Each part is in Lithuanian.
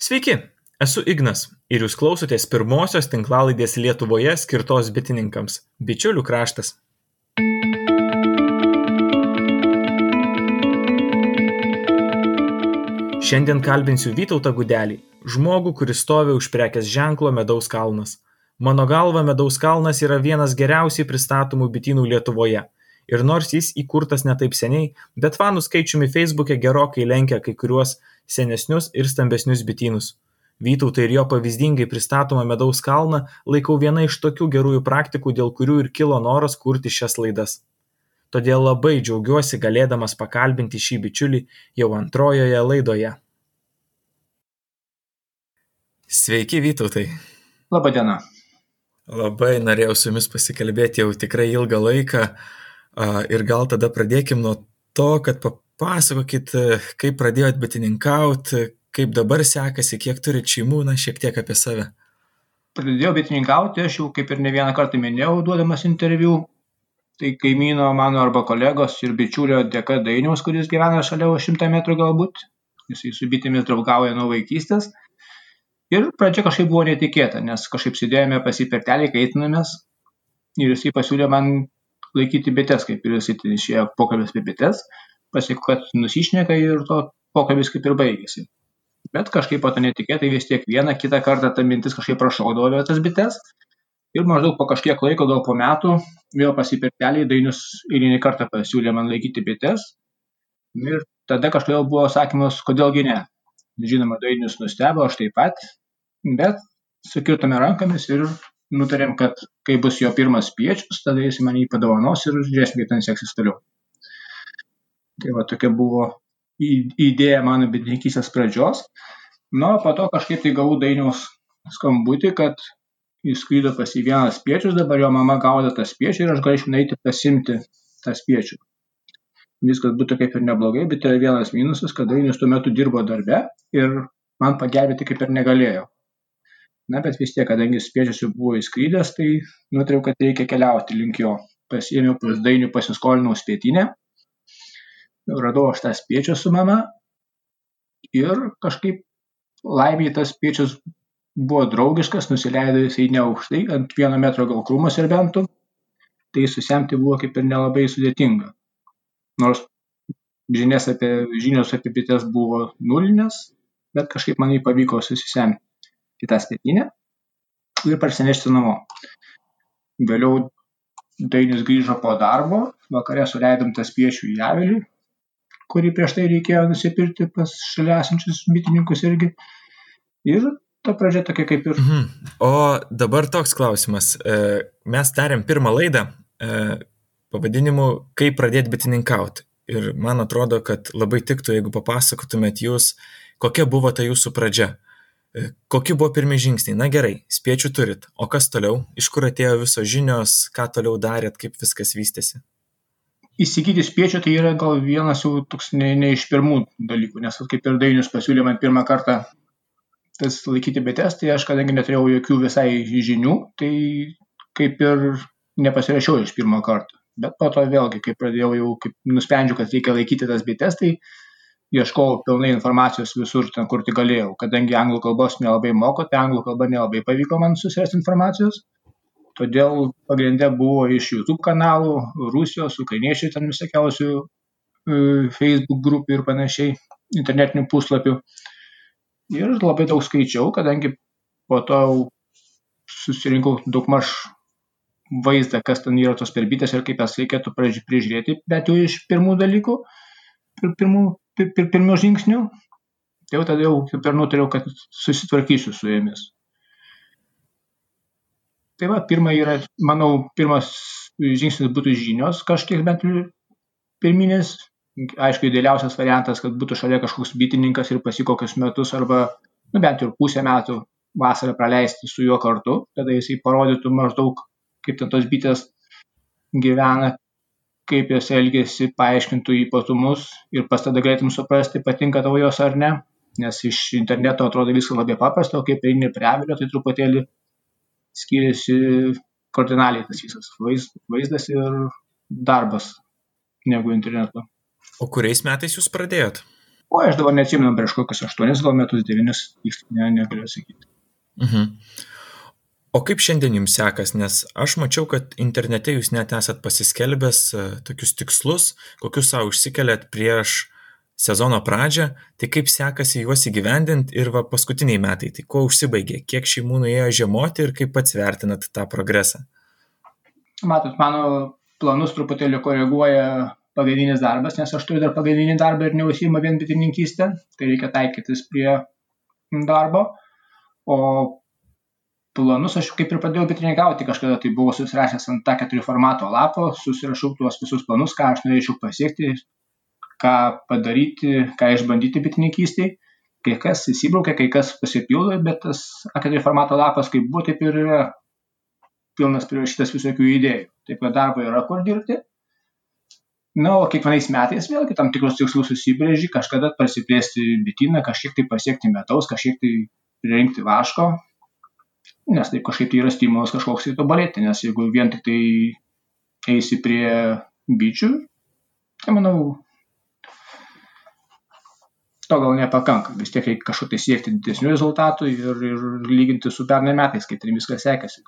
Sveiki, esu Ignas ir jūs klausotės pirmosios tinklalaidės Lietuvoje skirtos bitininkams - Bičiulių kraštas. Šiandien kalbinsiu Vytautą Gudelį, žmogų, kuris stovi už prekės ženklo Medaus kalnas. Mano galva, Medaus kalnas yra vienas geriausiai pristatomų bitynų Lietuvoje. Ir nors jis įkurtas ne taip seniai, bet fanų skaičiumi Facebook'e gerokai lenkia kai kuriuos senesnius ir stambesnius bitynus. Vytautą ir jo pavyzdingai pristatomą Medaus kalną laikau viena iš tokių gerųjų praktikų, dėl kurių ir kilo noras kurti šias laidas. Todėl labai džiaugiuosi galėdamas pakalbinti šį bičiulį jau antrojoje laidoje. Sveiki, Vytautai. Labadiena. Labai norėjau su jumis pasikalbėti jau tikrai ilgą laiką ir gal tada pradėkim nuo to, kad papasakokit, kaip pradėjot bitininkauti, kaip dabar sekasi, kiek turit šeimų, na, šiek tiek apie save. Pradėjau bitininkauti, aš jau kaip ir ne vieną kartą minėjau, duodamas interviu, tai kaimyno mano arba kolegos ir bičiulio dėka Dainiaus, kuris gyvena šalia už šimtą metrų galbūt, jisai su bitėmis draugauja nuo vaikystės. Ir pradžia kažkaip buvo netikėta, nes kažkaip sėdėjome pasipertelį, kaitinamės ir jisai pasiūlė man laikyti bites, kaip ir jisai išėjo pokalbis apie bites, pasiko, kad nusišneka ir to pokalbis kaip ir baigėsi bet kažkaip po to netikėtai vis tiek vieną kitą kartą ta mintis kažkaip prašaudavo apie tas bites. Ir maždaug po kažkiek laiko, gal po metų, vėl pasipirtelį Dainius eilinį kartą pasiūlė man laikyti bites. Ir tada kažkodėl buvo sakymas, kodėlgi ne. Žinoma, Dainius nustebo, aš taip pat, bet sukirtome rankomis ir nutarėm, kad kai bus jo pirmas piečius, tada jis man jį padovanos ir žiūrėsim, kaip ten seksis toliau. Tai va tokia buvo idėja mano bitininkystės pradžios. Na, po to kažkaip tai gavau dainiaus skambutį, kad jis skrydo pas į vieną spiečius, dabar jo mama gaudo tą spiečių ir aš galėčiau nueiti pasimti tą spiečių. Viskas būtų kaip ir neblogai, bet yra vienas minusas, kad dainius tuo metu dirbo darbe ir man pagelbėti kaip ir negalėjo. Na, bet vis tiek, kadangi spiečius jau buvo įskrydęs, tai nutariau, kad reikia keliauti link jo. Pasiėmiau pas dainių, pasiskolinau spėtinę radau aš tą spiečių su mama ir kažkaip laimiai tas spiečius buvo draugiškas, nusileido jisai neaukštai, ant vieno metro gal krūmo serbentų, tai susemti buvo kaip ir nelabai sudėtinga. Nors žinias apie, žinios apie bites buvo nulinės, bet kažkaip man jį pavyko susisemti į tą spėtinę ir parsinešti namo. Vėliau Dainis grįžo po darbo, vakare suleidom tą spiečių į avilį, kurį prieš tai reikėjo nusipirkti pas šalia esančius bitininkus irgi. Ir ta pradžia tokia kaip ir. Mhm. O dabar toks klausimas. E, mes darėm pirmą laidą e, pavadinimu Kaip pradėti bitininkauti. Ir man atrodo, kad labai tiktų, jeigu papasakotumėt jūs, kokia buvo ta jūsų pradžia. E, kokie buvo pirmie žingsniai? Na gerai, spiečių turit. O kas toliau? Iš kur atėjo visos žinios, ką toliau darėt, kaip viskas vystėsi? Įsigyti spiečių tai yra gal vienas jau toks ne, ne iš pirmų dalykų, nes kaip ir Dainius pasiūlė man pirmą kartą tas laikyti bites, tai aš kadangi neturėjau jokių visai žinių, tai kaip ir nepasirašiau iš pirmo karto. Bet po to vėlgi, kai pradėjau jau, kaip nusprendžiau, kad reikia laikyti tas bites, tai ieškojau pilnai informacijos visur, ten kur tik galėjau. Kadangi anglų kalbos nelabai moko, tai anglų kalba nelabai pavyko man susirasti informacijos. Todėl pagrindė buvo iš YouTube kanalų, Rusijos, ukrainiečių ten visokiausių e, Facebook grupių ir panašiai, internetinių puslapių. Ir labai daug skaičiau, kadangi po to susirinkau daugmaž vaizdą, kas ten yra tos perbytės ir kaip jas reikėtų prižiūrėti, bet jau iš pirmų dalykų, pir, pirmų, pir, pir, pirmų žingsnių, tai jau tada jau kaip ir nutariau, kad susitvarkysiu su jomis. Tai va, pirma yra, manau, pirmas žingsnis būtų žinios kažkiek bent pirminės. Aišku, idealiausias variantas, kad būtų šalia kažkoks bitininkas ir pasikokius metus arba, nu, bent ir pusę metų vasarą praleisti su juo kartu, tada jisai parodytų maždaug, kaip ten tos bitės gyvena, kaip jos elgesi, paaiškintų ypatumus ir pas tada galėtum suprasti, patinka tavo jos ar ne, nes iš interneto atrodo viskas labai paprasta, o kaip eini prie avilio, tai truputėlį skiriasi kardinaliai tas visas vaizdas ir darbas negu interneto. O kuriais metais jūs pradėjot? O aš dabar neatsimenu prieš kokius 8 gal metus, 9, ne, negaliu sakyti. Mhm. O kaip šiandien jums sekas, nes aš mačiau, kad internete jūs net esat pasiskelbęs e, tokius tikslus, kokius savo išsikeliat prieš sezono pradžią, tai kaip sekasi juos įgyvendinti ir va paskutiniai metai, tai kuo užsibaigė, kiek šeimų nuėjo žiemoti ir kaip pats vertinat tą progresą? Matot, mano planus truputėlį koreguoja pagrindinis darbas, nes aš turiu dar pagrindinį darbą ir neužsima vien bitininkystę, tai reikia taikytis prie darbo. O planus aš kaip ir pradėjau bitininkauti kažkada, tai buvau susirašęs ant tą keturių formato lapo, susirašau tuos visus planus, ką aš norėčiau pasiekti, ką padaryti, ką išbandyti bitininkystėje. Kai kas įsibraukia, kai kas pasipildo, bet tas A4 formato lapas kaip buvo, taip ir yra pilnas prirašytas visokių idėjų. Taip kad darbo yra kur dirbti. Na, o kiekvienais metais vėlgi tam tikrus tikslus susibrėži, kažkada prasiplėsti bityną, kažkiek tai pasiekti metaus, kažkiek tai rinkti vaško, nes tai kažkaip tai yra stimulas kažkoks tai tobulėti, nes jeigu vien tik tai eisi prie bičių, tai manau, to gal nepakanka, vis tiek reikia kažko tai siekti didesnių rezultatų ir, ir lyginti su pernai metais, kaip tai viskas sekėsi.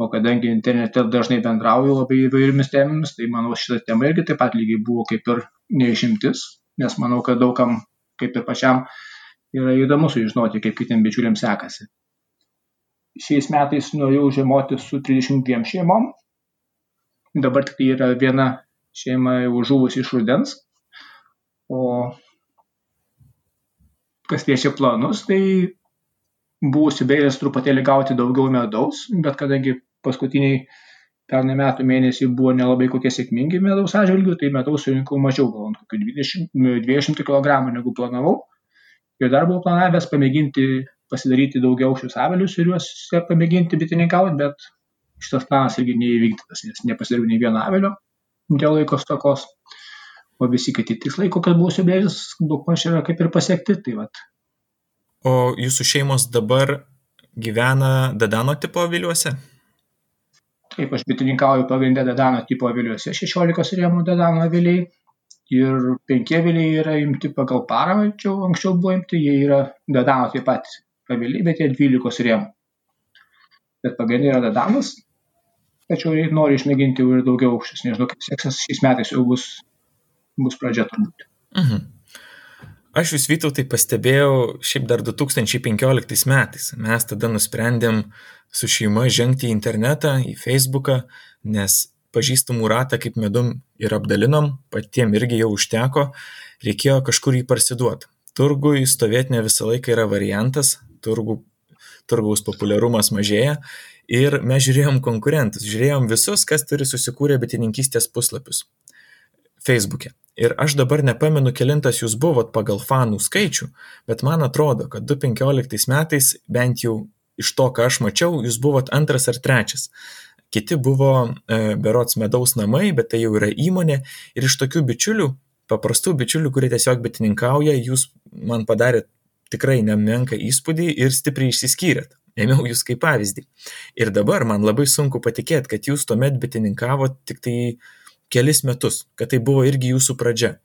O kadangi internete dažnai bendrauju labai įvairiomis temomis, tai manau šitą temą irgi taip pat lygiai buvo kaip ir neišimtis, nes manau, kad daugam, kaip ir pačiam, yra įdomu sužinoti, kaip kitiem bičiuliams sekasi. Šiais metais norėjau žiemoti su 32 šeimom, dabar tik tai yra viena šeima jau žuvusi iš rudens, o kas liečia planus, tai buvau užsibrėžęs truputėlį gauti daugiau medaus, bet kadangi paskutiniai pernai metų mėnesiai buvo nelabai kokie sėkmingi medaus atžvilgių, tai medaus surinkau mažiau, gal kokių 20, 200 kg negu planavau. Ir dar buvau planavęs pamėginti pasidaryti daugiau šius avelius ir juos pamėginti bitininkauti, bet šitas planas irgi neįvykdytas, nes nepasidariau nei vieno avelio dėl laiko stokos. O visi kiti tikslai, kokias buvau užsibrėžęs, daug maž yra kaip ir pasiekti. Tai vat. O jūsų šeimos dabar gyvena Dadano tipo aviliuose? Taip, aš bitininkauju pagrindę Dadano tipo aviliuose, 16 rėmų Dadano aviliai. Ir penki aviliai yra imti pagal parą, čia anksčiau buvo imti, jie yra Dadano taip pat aviliai, bet jie 12 rėmų. Bet pagrindė yra Dadanas, tačiau noriu išmėginti ir daugiau aukščius, nežinau, kaip seksis šiais metais jau bus, bus pradžia turbūt. Mhm. Aš jūs Vytautai pastebėjau šiaip dar 2015 metais. Mes tada nusprendėm su šeima žengti į internetą, į Facebooką, nes pažįstamų ratą kaip medum ir apdalinom, patiem irgi jau užteko, reikėjo kažkur jį parsiduoti. Turgui stovėti ne visą laiką yra variantas, turgų, turgaus populiarumas mažėja ir mes žiūrėjom konkurentus, žiūrėjom visus, kas turi susikūrę bitininkystės puslapius Facebook'e. Ir aš dabar nepamenu, kelintas jūs buvot pagal fanų skaičių, bet man atrodo, kad 2015 metais bent jau iš to, ką aš mačiau, jūs buvot antras ar trečias. Kiti buvo e, berots medaus namai, bet tai jau yra įmonė. Ir iš tokių bičiulių, paprastų bičiulių, kurie tiesiog bitininkauja, jūs man padarėt tikrai nemenka įspūdį ir stipriai išsiskyrėt. Ėmiau jūs kaip pavyzdį. Ir dabar man labai sunku patikėti, kad jūs tuomet bitininkavot tik tai kelis metus, kad tai buvo irgi jūsų pradžia.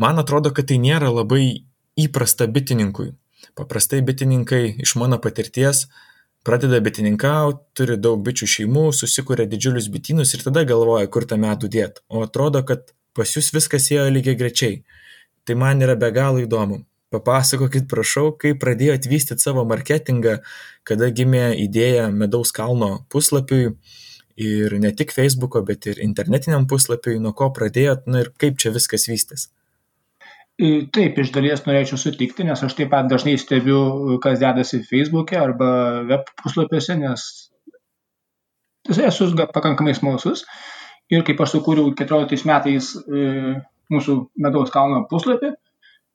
Man atrodo, kad tai nėra labai įprasta bitininkui. Paprastai bitininkai iš mano patirties pradeda bitininkauti, turi daug bičių šeimų, susikuria didžiulius bitynus ir tada galvoja, kur tą medų dėt. O atrodo, kad pas jūs viskas ėjo lygiai grečiai. Tai man yra be galo įdomu. Papasakokit, prašau, kaip pradėjote vystyti savo marketingą, kada gimė idėja medaus kalno puslapiui ir ne tik Facebook'o, bet ir internetiniam puslapiui, nuo ko pradėjot, na ir kaip čia viskas vystės. Taip, iš dalies norėčiau sutikti, nes aš taip pat dažnai stebiu, kas dedasi Facebook'e arba web puslapiuose, nes esu pakankamai smalsus. Ir kaip aš sukūriau 14 metais e, mūsų medaus kalno puslapį,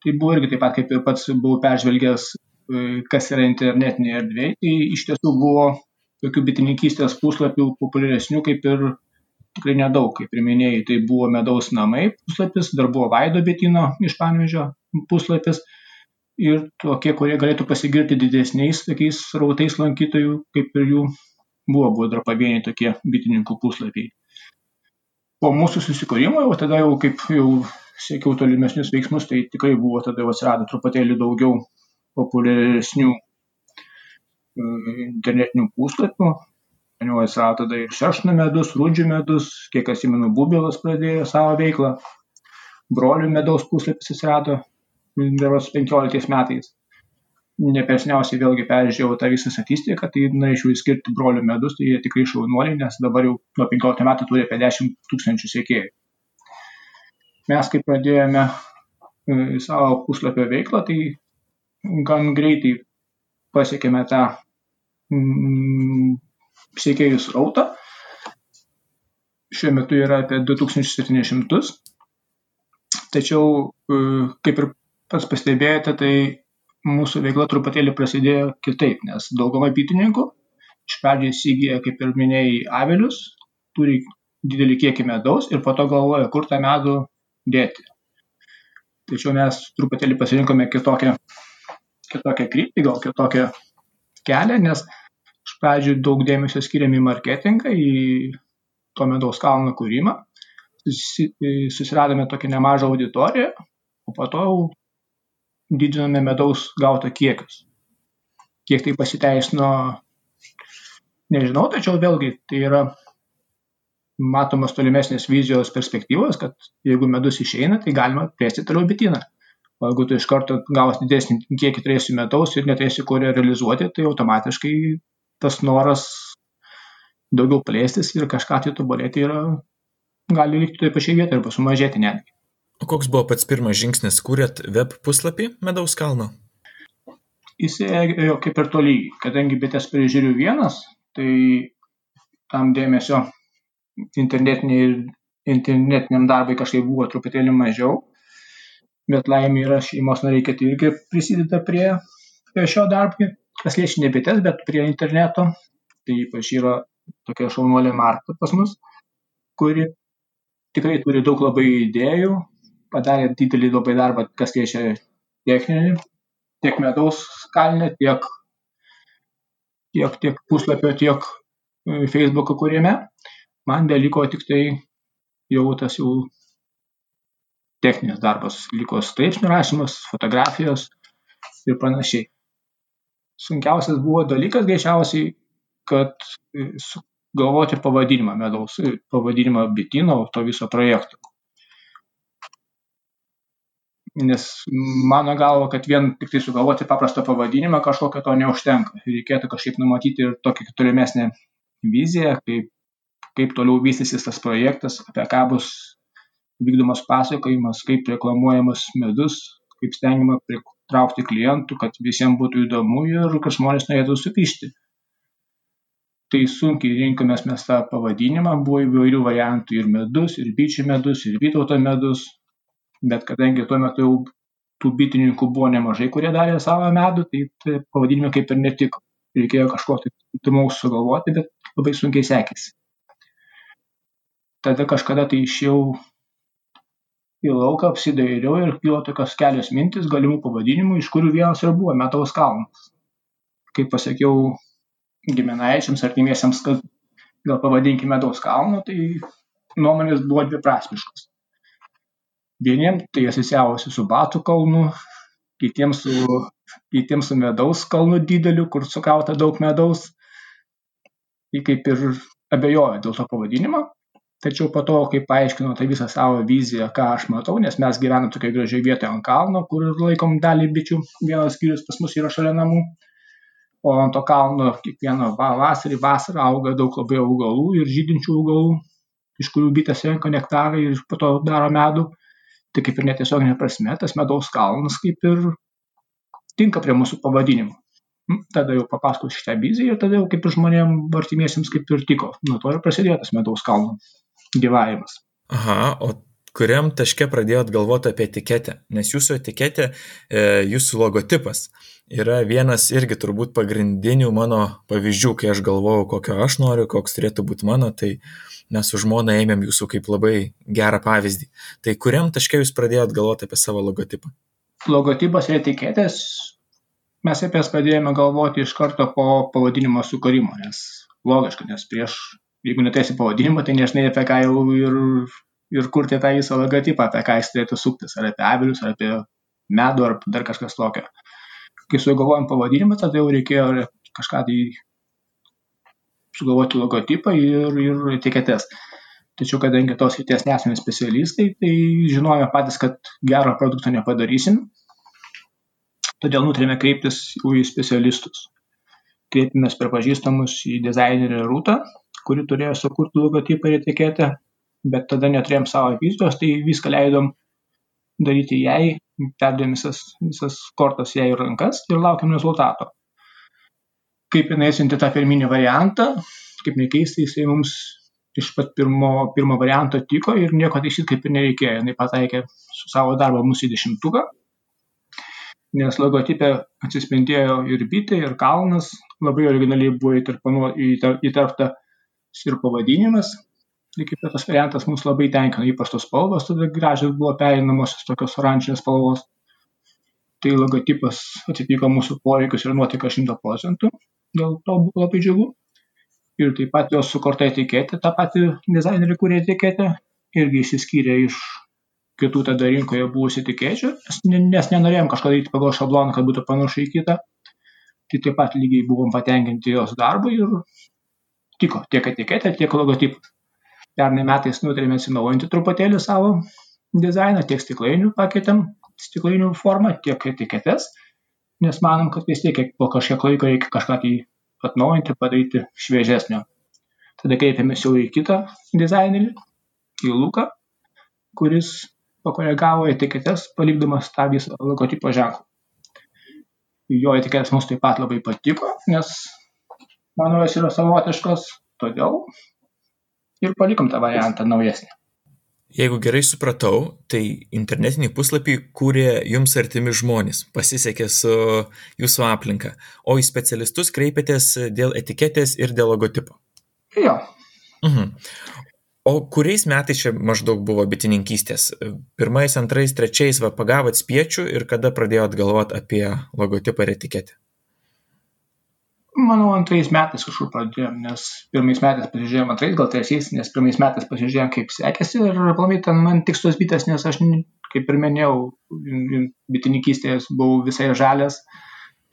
tai buvo irgi taip pat kaip ir pats buvau peržvelgęs, e, kas yra internetinė erdvė. Tai iš tiesų buvo tokių bitininkystės puslapių populiaresnių kaip ir tikrai nedaug, kaip ir minėjai, tai buvo medaus namai puslapis, dar buvo Vaido bitino iš Panvežio puslapis ir tokie, kurie galėtų pasigirti didesniais tokiais rautais lankytojų, kaip ir jų buvo, buvo dar pavieniai tokie bitininkų puslapiai. Po mūsų susikūrimo, jau tada jau kaip jau siekiau tolimesnius veiksmus, tai tikrai buvo tada jau atsirado truputėlį daugiau populiaresnių internetinių puslapių. Atsirado tada ir šešnu medus, rūdžių medus, kiek atsimenu, bubilas pradėjo savo veiklą, brolių medaus puslapis atsirado, beros 15 metais nepersniausiai vėlgi peržiūrėjau tą visą statistiką, tai norėčiau įskirti brolių medus, tai jie tikrai šaunuoliai, nes dabar jau nuo 15 metų turi apie 10 tūkstančių sėkėjų. Mes, kai pradėjome e, savo puslapio veiklą, tai gan greitai pasiekėme tą sėkėjų srautą. Šiuo metu yra apie 2700. Tačiau, e, kaip ir pats pastebėjote, tai mūsų veikla truputėlį prasidėjo kitaip, nes dauguma bitininkų iš pradžių įsigyja, kaip ir minėjai, avilius, turi didelį kiekį medaus ir po to galvoja, kur tą medų dėti. Tačiau mes truputėlį pasirinkome kitokią, kitokią kryptį, gal kitokią kelią, nes iš pradžių daug dėmesio skiriam į marketingą, į to medaus kalno kūrimą. Susiradome tokią nemažą auditoriją, o po to didiname medaus gauto kiekius. Kiek tai pasiteisino, nežinau, tačiau vėlgi tai yra matomas tolimesnės vizijos perspektyvos, kad jeigu medus išeina, tai galima plėsti toliau bityną. O jeigu tu iš karto gausi didesnį kiekį turėsi medaus ir neturėsi kur realizuoti, tai automatiškai tas noras daugiau plėstis ir kažką tai tobulėti yra, gali likti toje pačioje vietoje arba sumažėti netgi. O koks buvo pats pirmas žingsnis, kūrėt web puslapį Medaus kalno? Jis ėjo kaip ir tolygiai, kadangi bitės prižiūriu vienas, tai tam dėmesio internetiniam darbui kažkaip buvo truputėlį mažiau, bet laimė yra šeimos nariai, kad irgi prisideda prie, prie šio darbo, kas liečia ne bites, bet prie interneto. Tai ypač yra tokia šaunuolė Marta pas mus, kuri tikrai turi daug labai idėjų, padarė didelį labai darbą, kas liečia techninį, tiek medaus kalinę, tiek, tiek, tiek puslapio, tiek e, Facebook'o kūrime. Man beliko tik tai jau tas jau techninis darbas, liko straipsnių rašymas, fotografijos ir panašiai. Sunkiausias buvo dalykas greičiausiai, kad e, galvoti pavadinimą medaus, pavadinimą bitino, to viso projekto nes mano galva, kad vien tik tai sugalvoti paprastą pavadinimą kažkokio to neužtenka. Reikėtų kažkaip numatyti ir tokį tolimesnę viziją, kaip, kaip toliau vystysis tas projektas, apie ką bus vykdomas pasakojimas, kaip reklamuojamas medus, kaip stengiama pritraukti klientų, kad visiems būtų įdomu ir kad žmonės norėtų supišti. Tai sunkiai rinkomės mes tą pavadinimą, buvo įvairių variantų ir medus, ir bičių medus, ir vytauto medus, bet kadangi tuo metu jau tų bitininkų buvo nemažai, kurie darė savo medų, tai, tai pavadinimai kaip ir netiko. Reikėjo kažko tai įdomaus sugalvoti, bet labai sunkiai sekėsi. Tada kažkada tai išėjau į lauką, apsidairiau ir kilo tokios kelios mintis galimų pavadinimų, iš kurių vienas ir buvo Metaus kalnas. Kaip pasakiau giminaičiams, artimiesiams, kad gal pavadinkime Medaus kalnu, tai nuomonės buvo dviprasmiškos vieniem tai asociavosi su batų kalnu, kitiems su, kitiems su medaus kalnu dideliu, kur sukauta daug medaus. Tai kaip ir abejojo dėl to pavadinimo. Tačiau po to, kai paaiškinau tą visą savo viziją, ką aš matau, nes mes gyvenam tokia gražiai vietoje ant kalno, kur laikom dalį bičių, vienas skyrius pas mus yra šalia namų, o ant to kalno kiekvieną vasarį, vasarą auga daug labai augalų ir žydinčių augalų, iš kurių bitės renka nektarą ir po to daro medų tai kaip ir netiesioginė prasme tas medaus kalnas kaip ir tinka prie mūsų pavadinimo. Hm, tada jau papasakau šitą viziją ir tada jau kaip ir žmonėm artimiesiems kaip ir tiko. Nuo to ir prasidėjo tas medaus kalno gyvavimas. Aha, o kuriam taške pradėjot galvoti apie etiketę? Nes jūsų etiketė, e, jūsų logotipas yra vienas irgi turbūt pagrindinių mano pavyzdžių, kai aš galvojau, kokio aš noriu, koks turėtų būti mano, tai mes su žmona ėmėm jūsų kaip labai gerą pavyzdį. Tai kuriam taške jūs pradėjot galvoti apie savo logotipą? Logotipas ir etiketės mes apie jas pradėjome galvoti iš karto po pavadinimo sukūrimo, nes logiška, nes prieš, jeigu neturėsi pavadinimo, tai nežinai apie ką jau ir ir kurti tą visą logotipą, apie ką jis turėtų suktis, ar apie avilius, ar apie medų, ar dar kažkas tokio. Kai sugalvojom pavadinimą, tada jau reikėjo kažką tai sugalvoti logotipą ir, ir etiketes. Tačiau kadangi tos ryties nesame specialistai, tai žinojame patys, kad gero produkto nepadarysim, todėl nutarėme kreiptis į specialistus. Kreipėmės per pažįstamus į dizainerį Rūtą, kuri turėjo sukurti logotipą ir etiketę, bet tada neturėjom savo vizijos, tai viską leidom daryti jai, perdėm visas, visas kortas jai į rankas ir laukiam rezultato. Kaip jinai siuntė tą pirminį variantą, kaip nekeistai, jisai mums iš pat pirmo, pirmo varianto tiko ir nieko taisyti kaip ir nereikėjo. Jis pataikė su savo darbo mūsų į dešimtuką, nes logotipė atsispindėjo ir bitė, ir kalnas, labai originaliai buvo įterpta ir pavadinimas. Lygiai tas variantas mus labai tenkino, ypač tos spalvos, tada gražios buvo pereinamosios tokios oranžinės spalvos. Tai logotipas atitiko mūsų poreikius ir nuotaiką 100 procentų, dėl to buvo labai džiugu ir taip pat jos sukurta etiketė, tą patį dizainerį kūrė etiketę, irgi išsiskyrė iš kitų tada rinkoje buvusių etikečių, nes nenorėjom kažką daryti pagal šabloną, kad būtų panašu į kitą. Tai taip pat lygiai buvom patenkinti jos darbu ir tiko tiek etiketė, tiek logotipas. Pernai metais nutarėme atsinaujinti truputėlį savo dizainą, tiek stiklainių pakeitėm, stiklainių formą, tiek etiketes, nes manom, kad vis tiek po kažkiek laiko reikia kažką tai atnaujinti, padaryti šviežesnio. Tada kreipėmės jau į kitą dizainerį, į Luką, kuris pakoregavo etiketes, palikdamas tą visą logotipo ženklą. Jo etiketės mums taip pat labai patiko, nes manau, jos yra savotiškos, todėl ir palikom tą variantą naujesnį. Jeigu gerai supratau, tai internetinį puslapį kūrė jums artimi žmonės, pasisekė su jūsų aplinka, o į specialistus kreipėtės dėl etiketės ir dėl logotipo. Jo. Mhm. O kuriais metais čia maždaug buvo bitininkystės? Pirmais, antrais, trečiais va pagavot spiečių ir kada pradėjot galvoti apie logotipą ir etiketę? Manau antrais metais kažkur pradėjom nes pirmais metais pasižiūrėjom antrais gal trečiais nes pirmais metais pasižiūrėjom kaip sekėsi ir aplamai ten man tiks tos bitės nes aš kaip ir minėjau bitininkystėje buvau visai žalias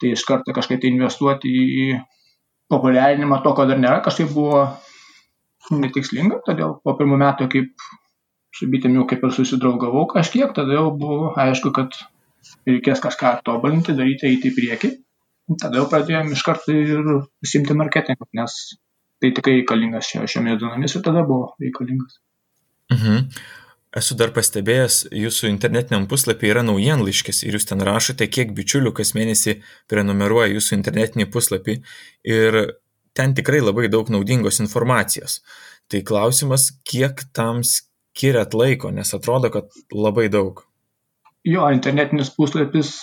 tai iš karto kažkaip tai investuoti į populiarinimą to ko dar nėra kažkaip buvo netikslinga todėl po pirmų metų kaip su bitėm jau kaip ir susidraugavau kažkiek tada jau buvo aišku kad reikės kažką tobulinti daryti eiti į priekį tada jau pradėjom iš karto ir užsiimti marketingu, nes tai tikrai reikalingas šiomis dienomis ir tada buvo reikalingas. Mhm. Esu dar pastebėjęs, jūsų internetiniam puslapį yra naujienlaiškis ir jūs ten rašote, kiek bičiulių kas mėnesį prenumeruoja jūsų internetinį puslapį ir ten tikrai labai daug naudingos informacijos. Tai klausimas, kiek tam skiriat laiko, nes atrodo, kad labai daug. Jo, internetinis puslapis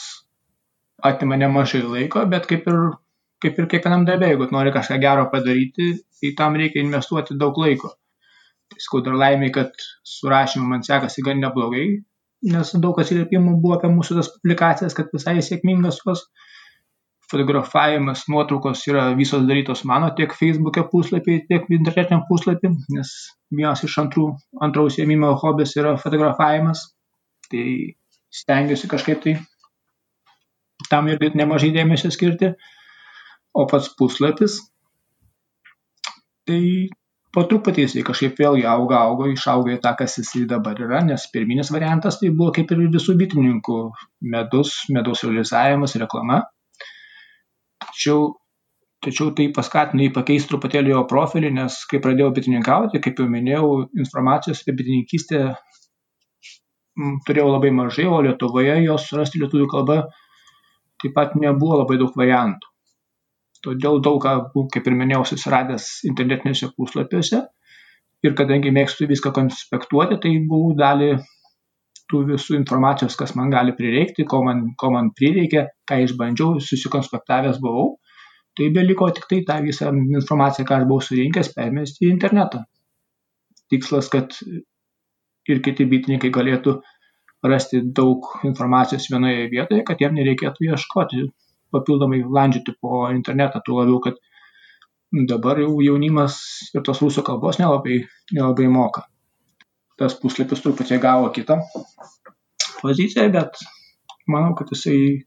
atima nemažai laiko, bet kaip ir, kaip ir kiekvienam darbe, jeigu nori kažką gero padaryti, tai tam reikia investuoti daug laiko. Tai skau dar laimiai, kad su rašymu man sekasi gan neblogai, nes daug atsiliepimų buvo apie mūsų tas publikacijas, kad visai sėkmingas jos fotografavimas, nuotraukos yra visos darytos mano tiek Facebook'e puslapį, tiek internetiniam puslapį, nes vienas iš antrų, antrų užsiemimo hobis yra fotografavimas. Tai stengiuosi kažkaip tai tam irgi nemažai dėmesio skirti. O pats puslapis, tai po truputį jisai kažkaip vėlgi auga, auga, išauga į tą, kas jisai dabar yra, nes pirminis variantas tai buvo kaip ir visų bitininkų medus, medaus realizavimas, reklama. Tačiau, tačiau tai paskatino jį pakeisti truputėlį jo profilį, nes kai pradėjau bitininkauti, kaip jau minėjau, informacijos apie bitininkystę turėjau labai mažai, o Lietuvoje jos surasti lietuvių kalba taip pat nebuvo labai daug variantų. Todėl daug ką, kaip ir minėjau, susiradęs internetiniuose puslapiuose ir kadangi mėgstu viską konspektuoti, tai buvau dalį tų visų informacijos, kas man gali prireikti, ko man, ko man prireikė, ką išbandžiau, susikonspektavęs buvau. Tai beliko tik tai tą visą informaciją, ką aš buvau surinkęs, permesti į internetą. Tikslas, kad ir kiti bitininkai galėtų rasti daug informacijos vienoje vietoje, kad jiem nereikėtų ieškoti papildomai landžioti po internetą, tuo labiau, kad dabar jau jaunimas ir tos rusų kalbos nelabai, nelabai moka. tas puslapis truputį gavo kitą poziciją, bet manau, kad jisai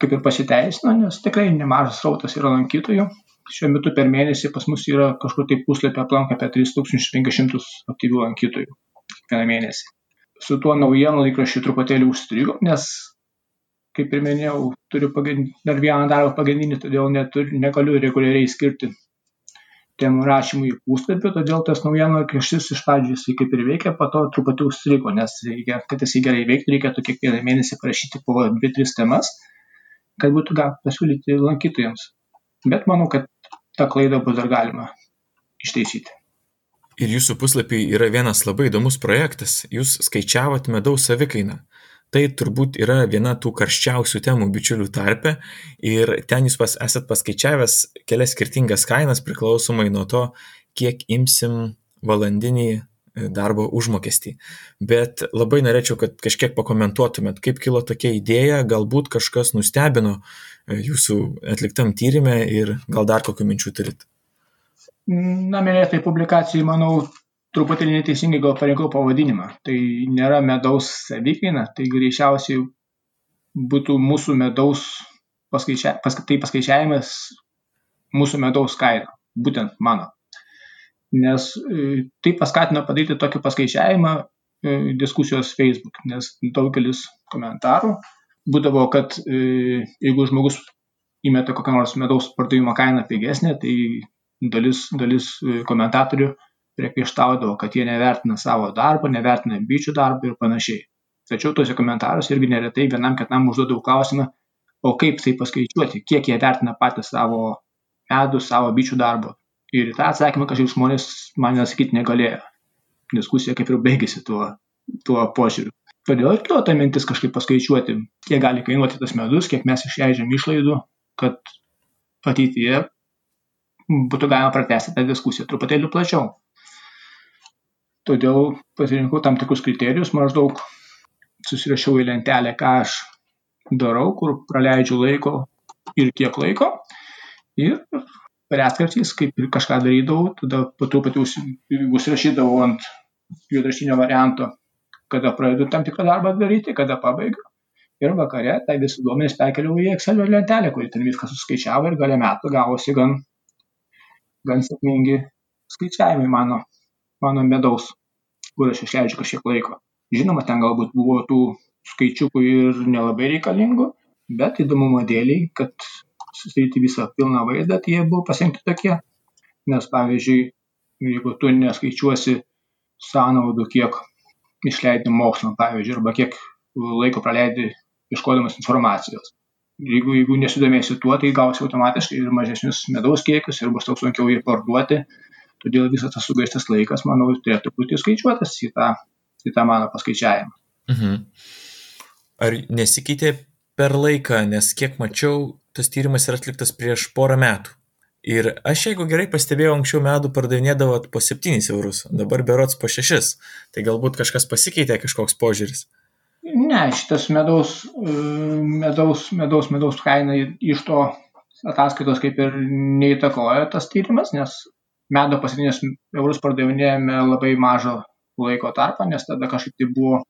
kaip ir pasiteisino, nes tikrai nemažas rautas yra lankytojų. Šiuo metu per mėnesį pas mus yra kažkur tai puslapį aplanka apie 3500 aktyvių lankytojų kiekvieną mėnesį. Su tuo naujienų laikraščiu truputėlį užstrigo, nes, kaip ir minėjau, turiu dar vieną darbą pagrindinį, todėl neturiu, negaliu reguliariai skirti temų rašymui į puslapį, todėl tas naujienų laikraštis iš pradžių jisai kaip ir veikia, po to truputį užstrigo, nes reikia, kad jisai gerai veiktų, reikėtų kiekvieną mėnesį parašyti po 2-3 temas, kad būtų galima pasiūlyti lankytojams. Bet manau, kad tą klaidą bus dar galima ištaisyti. Ir jūsų puslapį yra vienas labai įdomus projektas. Jūs skaičiavot medaus savikainą tai turbūt yra viena tų karščiausių temų bičiulių tarpe ir ten jūs pas, esat paskaičiavęs kelias skirtingas kainas priklausomai nuo to, kiek imsim valandinį e, darbo užmokestį. Bet labai norėčiau, kad kažkiek pakomentuotumėt, kaip kilo tokia idėja, galbūt kažkas nustebino e, jūsų atliktam tyrimė ir gal dar kokių minčių turit. Na, minėtai publikacijai, manau, truputėlį neteisingai gal parinkau pavadinimą. Tai nėra medaus savikaina, tai greičiausiai būtų mūsų medaus paskaičia, pas, tai paskaičiavimas mūsų medaus kaina, būtent mano. Nes e, tai paskatino padaryti tokį paskaičiavimą e, diskusijos Facebook, nes daugelis komentarų būdavo, kad e, jeigu žmogus įmeta kokią nors medaus pardavimo kainą pigesnę, tai dalis, dalis komentatorių priekaištaudavo, kad jie nevertina savo darbo, nevertina bičių darbo ir panašiai. Tačiau tuose komentaruose irgi neretai vienam kitam užduodavau klausimą, o kaip tai paskaičiuoti, kiek jie vertina patį savo medų, savo bičių darbo. Ir tą atsakymą kažkaip žmonės man nesakyti negalėjo. Diskusija kaip ir baigėsi tuo, tuo požiūriu. Todėl ir kilo ta mintis kažkaip paskaičiuoti, kiek gali kainuoti tas medus, kiek mes išleidžiam išlaidų, kad ateityje būtų galima pratesti tą diskusiją truputėlį plačiau todėl pasirinkau tam tikrus kriterijus, maždaug susirašiau į lentelę, ką aš darau, kur praleidžiu laiko ir kiek laiko. Ir retkarčiais, kaip ir kažką darydavau, tada po truputį užsirašydavau ant juodraštinio varianto, kada pradedu tam tikrą darbą daryti, kada pabaigiu. Ir vakare tai visi duomenys perkeliau į Excel lentelę, kuri ten viską suskaičiavo ir gale metų gavosi gan, gan sėkmingi skaičiavimai mano mano medaus, kur aš išleidžiu kažkiek laiko. Žinoma, ten galbūt buvo tų skaičiukų ir nelabai reikalingų, bet įdomumo dėliai, kad susidaryti visą pilną vaizdą, tai jie buvo pasirinkti tokie. Nes pavyzdžiui, jeigu tu neskaičiuosi sąnaudų, kiek išleidi mokslam, pavyzdžiui, arba kiek laiko praleidi iškodamas informacijos. Jeigu, jeigu nesidomėsi tuo, tai gausi automatiškai ir mažesnius medaus kiekius ir bus tau sunkiau jį parduoti Todėl visas tas sugaištas laikas, manau, turėtų būti skaičiuotas į tą, į tą mano paskaičiavimą. Mhm. Ar nesikeitė per laiką, nes kiek mačiau, tas tyrimas yra atliktas prieš porą metų. Ir aš, jeigu gerai pastebėjau, anksčiau medų pardavinėdavot po 7 eurus, dabar berots po 6. Tai galbūt kažkas pasikeitė, kažkoks požiūris. Ne, šitas medaus, e, medaus, medaus, medaus kaina iš to ataskaitos kaip ir neįtakoja tas tyrimas, nes po 7 eurus pardavinėjame labai mažą laiko tarpą, nes tada kažkaip tai buvo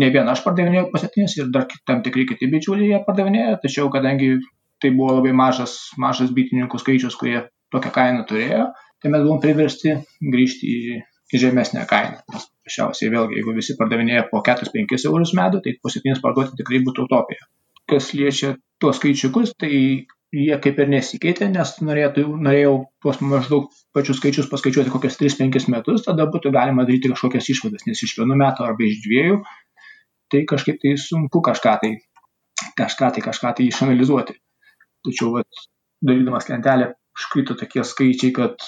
ne vien aš pardavinėjau 7 ir dar tam tikri kiti bičiuliai jie pardavinėjo, tačiau kadangi tai buvo labai mažas, mažas bitininkų skaičius, kurie tokią kainą turėjo, tai mes buvom priversti grįžti į žemesnę kainą. Nes paprasčiausiai vėlgi, jeigu visi pardavinėja po 4-5 eurus medų, tai po 7 parduoti tikrai būtų utopija. Kas liečia tuos skaičiukus, tai jie kaip ir nesikeitė, nes norėtų, norėjau tuos maždaug pačius skaičius paskaičiuoti kokias 3-5 metus, tada būtų galima daryti kažkokias išvadas, nes iš vienų metų arba iš dviejų, tai kažkaip tai sunku kažką tai, kažką tai, kažką tai išanalizuoti. Tačiau, vat, darydamas lentelę, iškrito tokie skaičiai, kad,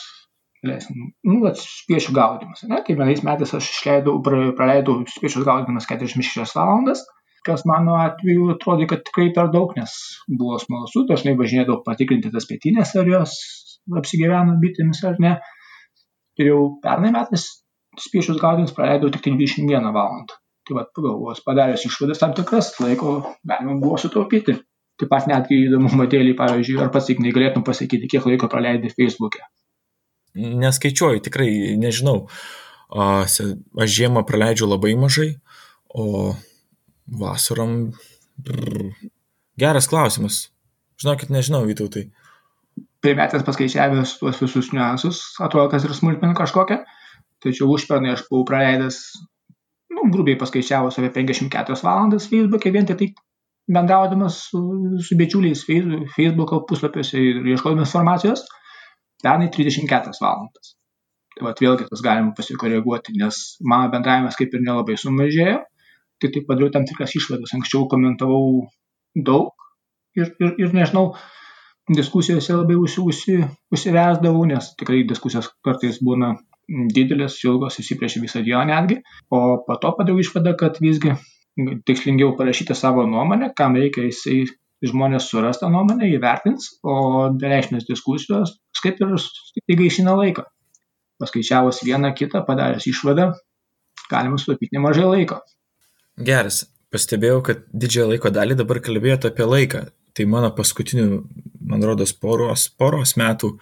nu, vat, spiečių gaudimas. Ne? Tai vienais metais aš išleidau, praleidau spiečius gaudimas 46 valandas, kas mano atveju atrodė, kad tikrai per daug, nes buvo smalsu, dažnai važinėdavau patikrinti tas pietinės, ar jos apsigyveno bitėmis ar ne. Ir jau pernai metais spiešius gaudymus praleidau tik 21 valandą. Tai vad pagalvojus, padaręs išvadas tam tikras, laiko galima buvo sutaupyti. Taip pat netgi įdomumo dėlį, pavyzdžiui, ar pats tik negalėtum pasakyti, kiek laiko praleidai Facebook'e. Neskaičiuoju, tikrai nežinau. Aš žiemą praleidžiu labai mažai, o vasarom... Brr, geras klausimas. Žinokit, nežinau, Vytautai. Primetęs paskaičiavęs tuos visus niuansus, atrodo, kas ir smulkmena kažkokia, tačiau užpernai aš buvau praleidęs, nu, grubiai paskaičiavus apie 54 valandas Facebook'e, vien tik tai bendraudamas su, su bičiuliais Facebook'o puslapiuose ir ieškodamas informacijos, pernai 34 valandas. Tai vat vėlgi tas galima pasikoreguoti, nes mano bendravimas kaip ir nelabai sumažėjo, tai taip padariau tam tikras išvadas. Anksčiau komentavau daug ir, ir, ir nežinau, diskusijose labai užsi, užsi, užsivesdavau, nes tikrai diskusijos kartais būna didelės, ilgos, įsipriešia visą dieną netgi. O po to padariau išvadą, kad visgi tikslingiau parašyti savo nuomonę, kam reikia jisai žmonės suras tą nuomonę, įvertins, o bereikšmės diskusijos kaip ir įgaišina laiką paskaičiavus vieną kitą, padaręs išvadą, galima sutaupyti nemažai laiko. Geras. Pastebėjau, kad didžiąją laiko dalį dabar kalbėjote apie laiką. Tai mano paskutinių, man rodos, poros, poros metų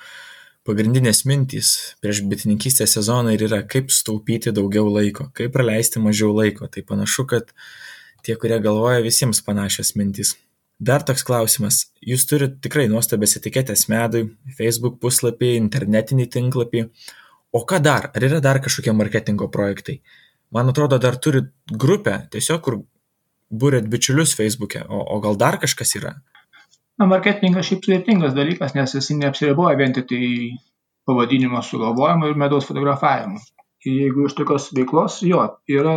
pagrindinės mintys prieš bitininkystės sezoną ir yra, kaip staupyti daugiau laiko, kaip praleisti mažiau laiko. Tai panašu, kad tie, kurie galvoja, visiems panašios mintys. Dar toks klausimas. Jūs turite tikrai nuostabės etiketės medui, Facebook puslapį, internetinį tinklapį, o ką dar ar yra dar kažkokie marketingo projektai man atrodo dar turit grupę tiesiog kur buriat bičiulius feisbuke o o gal dar kažkas yra Na, marketingas šiaip sudėtingas dalykas, nes jis neapsiriboja vien tik tai pavadinimo sugalvojimu ir medaus fotografavimu. Jeigu iš tokios veiklos, jo, yra,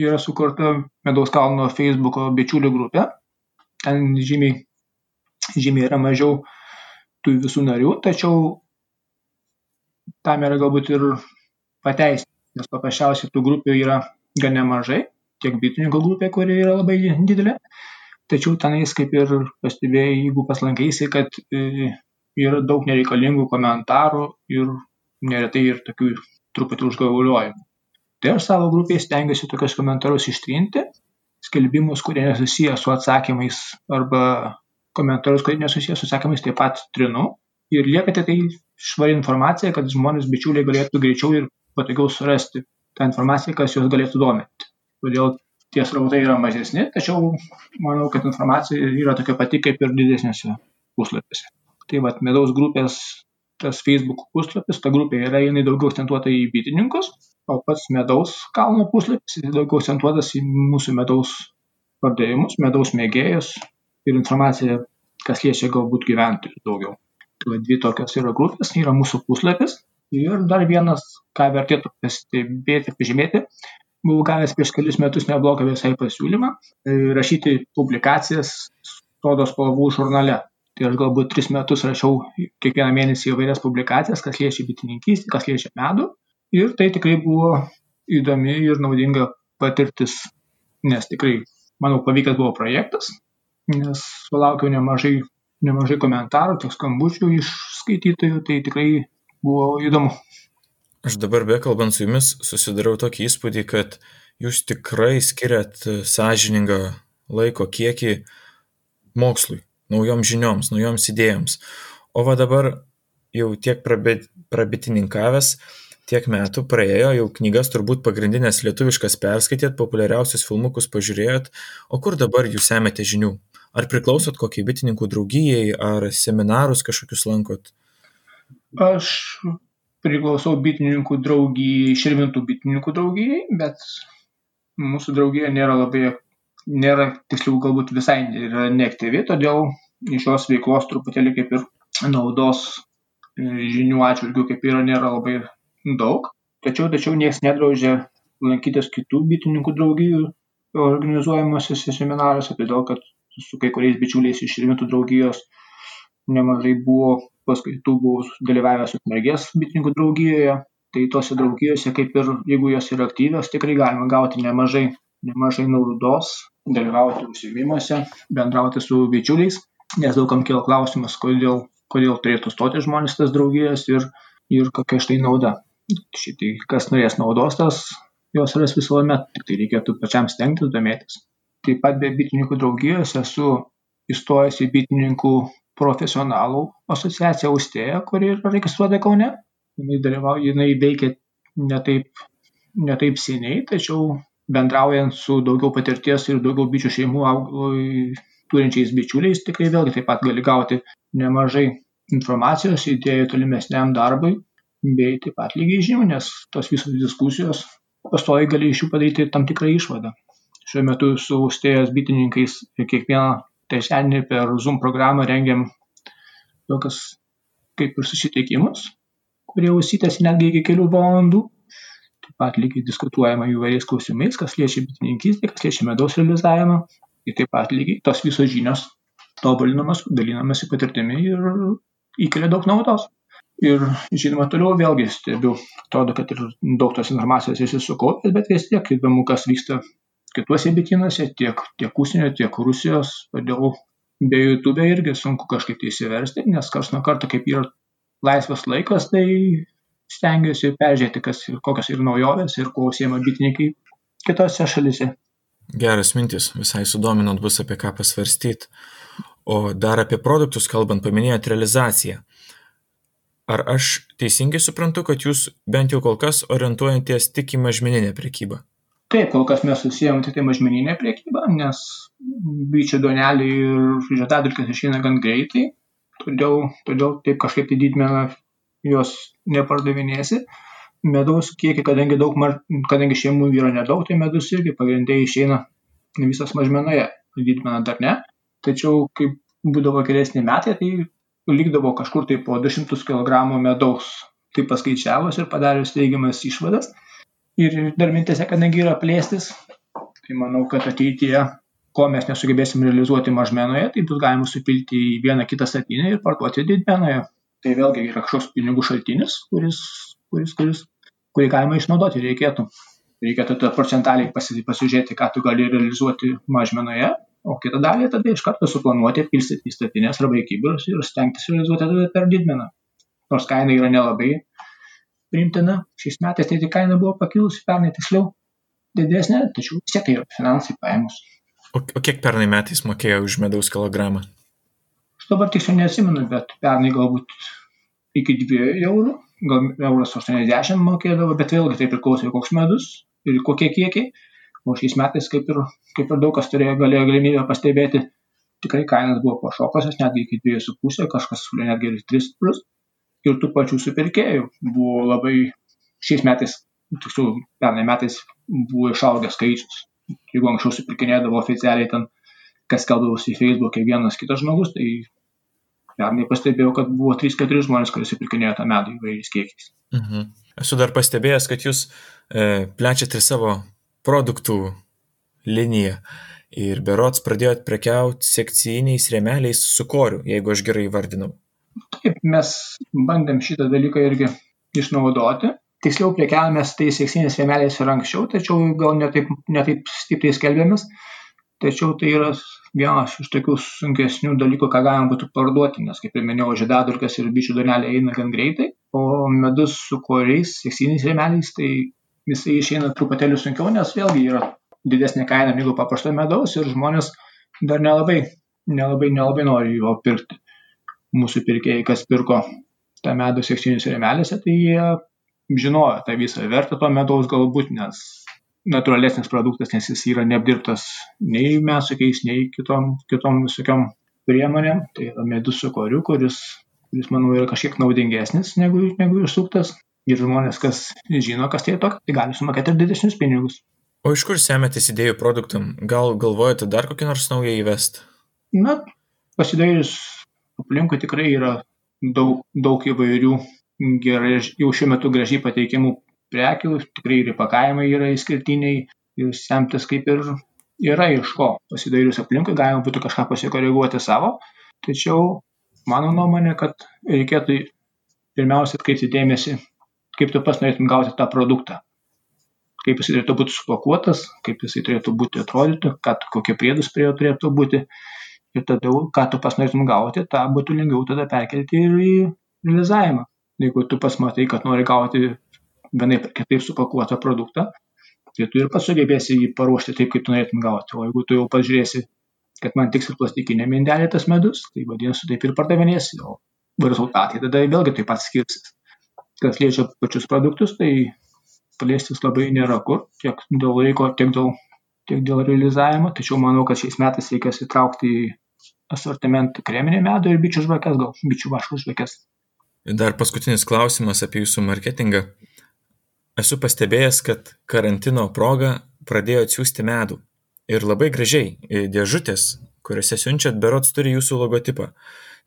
yra sukurta medaus kalno Facebook'o bičiulių grupė, ten žymiai, žymiai yra mažiau tų visų narių, tačiau tam yra galbūt ir pateisinti, nes paprasčiausiai tų grupių yra gan nemažai, tiek bitininkų grupė, kuri yra labai didelė, tačiau tenais kaip ir pastebėjai, jeigu paslankaisi, kad e, yra daug nereikalingų komentarų ir neretai ir tokių truputį užgauliojimų. Tai aš savo grupėje stengiuosi tokius komentarus ištrinti, skelbimus, kurie nesusiję su atsakymais arba komentarus, kurie nesusiję su atsakymais taip pat trinu ir lieka tik tai švari informacija, kad žmonės bičiuliai galėtų greičiau ir patogiau surasti tą informaciją, kas juos galėtų dominti. Todėl tie srautai yra mažesni, tačiau manau, kad informacija yra tokia pati kaip ir didesnėse puslapiuose. Tai vad, medaus grupės, tas Facebook puslapis, ta grupė yra, jinai daugiau akcentuota į bitininkus, o pats medaus kalno puslapis daugiau akcentuotas į mūsų medaus pardavimus, medaus mėgėjus ir informaciją, kas liečia galbūt gyventojų daugiau dvi tokios yra grupės, yra mūsų puslapis ir dar vienas, ką vertėtų pastebėti, pažymėti, buvau gavęs prieš kelius metus neblogą visai pasiūlymą e, rašyti publikacijas sodo spalvų žurnale. Tai aš galbūt tris metus rašiau kiekvieną mėnesį įvairias publikacijas, kas liečia bitininkystę, kas liečia medų. Ir tai tikrai buvo įdomi ir naudinga patirtis, nes tikrai, manau, pavykęs buvo projektas, nes sulaukiau nemažai nemažai komentarų, tiek skambučių iš skaitytojų, tai tikrai buvo įdomu. Aš dabar bekalbant su jumis susidariau tokį įspūdį, kad jūs tikrai skiriat sąžiningą laiko kiekį mokslui, naujom žinioms, naujoms idėjoms. O va dabar jau tiek prabitininkavęs, tiek metų praėjo, jau knygas turbūt pagrindinės lietuviškas perskaitėt, populiariausius filmukus pažiūrėjot, o kur dabar jūs semėte žinių? Ar priklausot kokiai bitininkų draugijai, ar seminarus kažkokius lankot? Aš priklausau bitininkų draugijai, širmintų bitininkų draugijai, bet mūsų draugija nėra labai, nėra tiksliau galbūt visai yra neaktyvi, todėl iš šios veiklos truputėlį kaip ir naudos e, žinių atžvilgių kaip yra nėra labai daug. Tačiau, tačiau niekas nedraudžia lankytis kitų bitininkų draugijų organizuojamuose seminaruose, todėl kad su kai kuriais bičiuliais iš Širvintų draugijos nemažai buvo paskaitų, buvau dalyvavęs Ukmergės bitininkų draugijoje. Tai tose draugijose, kaip ir jeigu jos yra aktyvios, tikrai galima gauti nemažai, nemažai naudos, dalyvauti užsiemimuose, bendrauti su bičiuliais, nes daugam kilo klausimas, kodėl, kodėl turėtų stoti žmonės tas draugijas ir, ir kokia štai nauda. Šitai, kas norės naudos, tas jos ras visuomet, tik tai reikėtų pačiam stengtis domėtis. Taip pat be bitininkų draugijos esu įstojęs į bitininkų profesionalų asociaciją Austėja, kuri yra registruota Kaune. Jinai dalyvauja, jinai veikia ne taip netaip seniai, tačiau bendraujant su daugiau patirties ir daugiau bičių šeimų turinčiais bičiuliais, tikrai vėlgi taip pat gali gauti nemažai informacijos, idėjų tolimesniam darbui, bei taip pat lygiai žinių, nes tos visos diskusijos pastoji gali iš jų padaryti tam tikrą išvadą. Šiuo metu su austėjos bitininkais kiekvieną trečiadienį per Zoom programą rengiam tokius kaip ir susitikimus, kurie užsitęsia netgi iki kelių valandų. Taip pat lygiai diskutuojama įvairiais klausimais, kas liečia bitininkystę, kas liečia medaus realizavimą. Ir taip pat lygiai tos visos žinios tobulinamas, dalinamasi patirtimi ir įkelia daug naudos. Ir žinoma, toliau vėlgi stebiu, atrodo, kad ir daug tos informacijos esi sukaupęs, bet vis tiek įdomu, kas vyksta kituose bitynuose, tiek, tiek užsienio, tiek Rusijos, todėl be YouTube irgi sunku kažkaip tai įsiversti, nes kars nuo karto, kaip yra laisvas laikas, tai stengiuosi peržiūrėti, kas, kokios yra naujovės ir kuo užsiema bitininkai kitose šalise. Geras mintis, visai sudominant bus apie ką pasvarstyti. O dar apie produktus kalbant, paminėjot realizaciją. Ar aš teisingai suprantu, kad jūs bent jau kol kas orientuojatės tik į mažmeninę prekybą? Taip, kol kas mes susijęm tik tai mažmeninę prekybą, nes bičių duoneliai ir žiedadulkės išeina gan greitai, todėl, todėl taip kažkaip tai didmeną jos nepardavinėsi. Medaus kiekį, kadangi, daug, kadangi šeimų yra nedaug, tai medus irgi pagrindai išeina visas mažmenoje, didmeną dar ne. Tačiau, kaip būdavo geresni metai, tai likdavo kažkur tai po 200 kg medaus, tai paskaičiavus ir padarius teigiamas išvadas. Ir dar mintėse, kadangi yra plėstis, tai manau, kad ateityje, ko mes nesugebėsim realizuoti mažmenoje, tai bus galima supilti į vieną kitą statinę ir parduoti didmenoje. Tai vėlgi yra kažkoks pinigų šaltinis, kuris, kuris, kuris, kurį galima išnaudoti reikėtų. Reikėtų tą procentaliai pasižiūrėti, ką tu gali realizuoti mažmenoje o kitą dalį tada iš karto suplanuoti, pilstyti į statines arba į kibirus ir stengtis realizuoti tada per didmeną. Nors kaina yra nelabai priimtina, šiais metais tai kaina buvo pakilusi, pernai tiksliau didesnė, tačiau vis tiek tai yra finansai paėmus. O, o kiek pernai metais mokėjo už medaus kilogramą? Aš dabar tiksliai neatsimenu, bet pernai galbūt iki 2 eurų, gal euras 80 mokėdavo, bet vėlgi tai priklauso koks medus ir kokie kiekiai. O šiais metais, kaip ir, kaip ir daug kas turėjo galėjo galimybę pastebėti, tikrai kainas buvo pašokusios, netgi iki 2,5, kažkas siūlė netgi ir 3 plus. Ir tų pačių supirkėjų buvo labai šiais metais, tiksliau, pernai metais buvo išaugęs skaičius. Jeigu anksčiau supirkinėdavo oficialiai ten, kas keldavosi į Facebook'e vienas kitas žmogus, tai pernai pastebėjau, kad buvo 3-4 žmonės, kurie supirkinėjo tą medų įvairiais kiekiais. Mhm. Esu dar pastebėjęs, kad jūs e, plečiate savo produktų liniją ir berods pradėjot prekiauti sekcijiniais rėmeliais su koriu, jeigu aš gerai vardinau. Taip, mes bandėm šitą dalyką irgi išnaudoti. Tiksliau prekiavomės tais sekcijiniais rėmeliais ir anksčiau, tačiau gal netaip, netaip stipriai skelbėmės. Tačiau tai yra vienas iš tokių sunkesnių dalykų, ką galima būtų parduoti, nes, kaip ir minėjau, žiedadurkės ir bičių donelė eina gan greitai, o medus su koriais, seksiniais rėmeliais, tai jisai išeina truputėlį sunkiau, nes vėlgi yra didesnė kaina negu paprasto medaus ir žmonės dar nelabai, nelabai, nelabai nori jo pirkti. Mūsų pirkėjai, kas pirko tą medų sekcinius rėmelėse, tai jie žinojo tą visą vertę to medaus galbūt, nes natūralesnis produktas, nes jis yra neapdirbtas nei mesukiais, nei kitom, kitom visokiom priemonėm. Tai yra medus su koriu, kuris, kuris manau, yra kažkiek naudingesnis negu, negu išsuktas ir žmonės, kas žino, kas tai tokia, tai gali sumokėti ir didesnius pinigus. O iš kur semėtės idėjų produktam? Gal galvojate dar kokį nors naują įvesti? Na, pasidarius aplinkui tikrai yra daug, daug įvairių gerai, jau šiuo metu gražiai pateikiamų prekių, tikrai ir įpakavimai yra išskirtiniai, ir semtis kaip ir yra iš ko. Pasidarius aplinkui galima būtų kažką pasikoreguoti savo, tačiau mano nuomonė, kad reikėtų pirmiausia atkreipti dėmesį kaip tu pats norėtum gauti tą produktą. Kaip jis turėtų būti supakuotas, kaip jisai turėtų būti atrodyti, kad kokie priedus prie jo turėtų būti. Ir tada, ką tu pas norėtum gauti, tą būtų lengviau tada perkelti ir į realizavimą. Jeigu tu pas matai, kad nori gauti vienaip ar kitaip supakuotą produktą, tai tu ir pats sugebėsi jį paruošti taip, kaip tu norėtum gauti. O jeigu tu jau pažiūrėsi, kad man tiks ir plastikinė mindelė tas medus, tai vadinasi, taip ir pardavinėsi, o rezultatai tada vėlgi taip pat skirsis kas liečia pačius produktus, tai plėstis labai nėra kur, tiek dėl laiko, tiek dėl, tiek dėl realizavimo, tačiau manau, kad šiais metais reikės įtraukti į asortimentą kreminį medų ir bičių žvakės, gal bičių vaško žvakės. Dar paskutinis klausimas apie jūsų marketingą. Esu pastebėjęs, kad karantino proga pradėjo atsiųsti medų. Ir labai gražiai, dėžutės, kuriuose siunčiat, berots turi jūsų logotipą.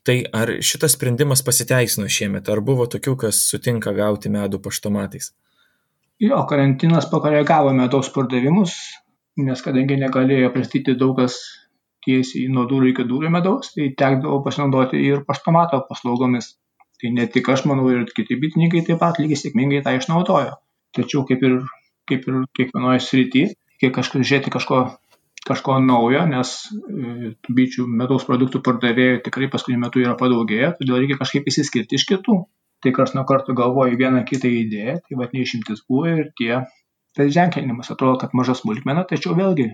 Tai ar šitas sprendimas pasiteisino šiemet, ar buvo tokių, kas sutinka gauti medų paštomatais? Jo, karantinas pakoregavo medaus pardavimus, nes kadangi negalėjo pristatyti daug kas tiesiai nuo durų iki durų medaus, tai tekdavo pasinaudoti ir paštomato paslaugomis. Tai ne tik aš manau ir kiti bitininkai taip pat lygiai sėkmingai tą išnaudojo. Tačiau kaip ir, kaip ir kiekvienoje srityje, kiek kažkas žiūrėti kažko, kažko naujo, nes e, tų bičių medaus produktų pardavėjų tikrai paskutiniu metu yra padaugėję, todėl reikia kažkaip įsiskirti iš kitų. Tai kas nuo karto galvoju vieną kitą idėją, tai vad neišimtis buvo ir tie, tas ženklinimas atrodo, kad maža smulkmena, tačiau vėlgi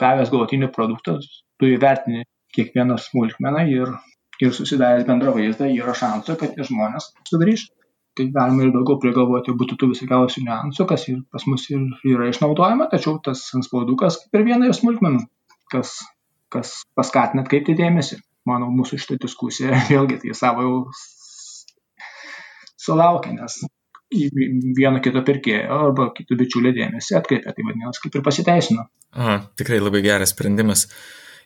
gavęs galutinį produktą, tu įvertini kiekvieną smulkmeną ir, ir susidaręs bendrą vaizdą yra šansų, kad tie žmonės sugrįž. Tai galima ir daugiau prigalvoti būtų tų visokiausių niuansų, kas ir pas mus ir yra išnaudojama, tačiau tas anspaudukas kaip ir viena iš smulkmenų, kas, kas paskatina atkreipti dėmesį. Manau, mūsų šitą diskusiją vėlgi tai savo jau sulaukia, nes vieno kito pirkėjo arba kito bičiulio dėmesį atkreipia, tai vadinasi, kaip ir pasiteisino. A, tikrai labai geras sprendimas.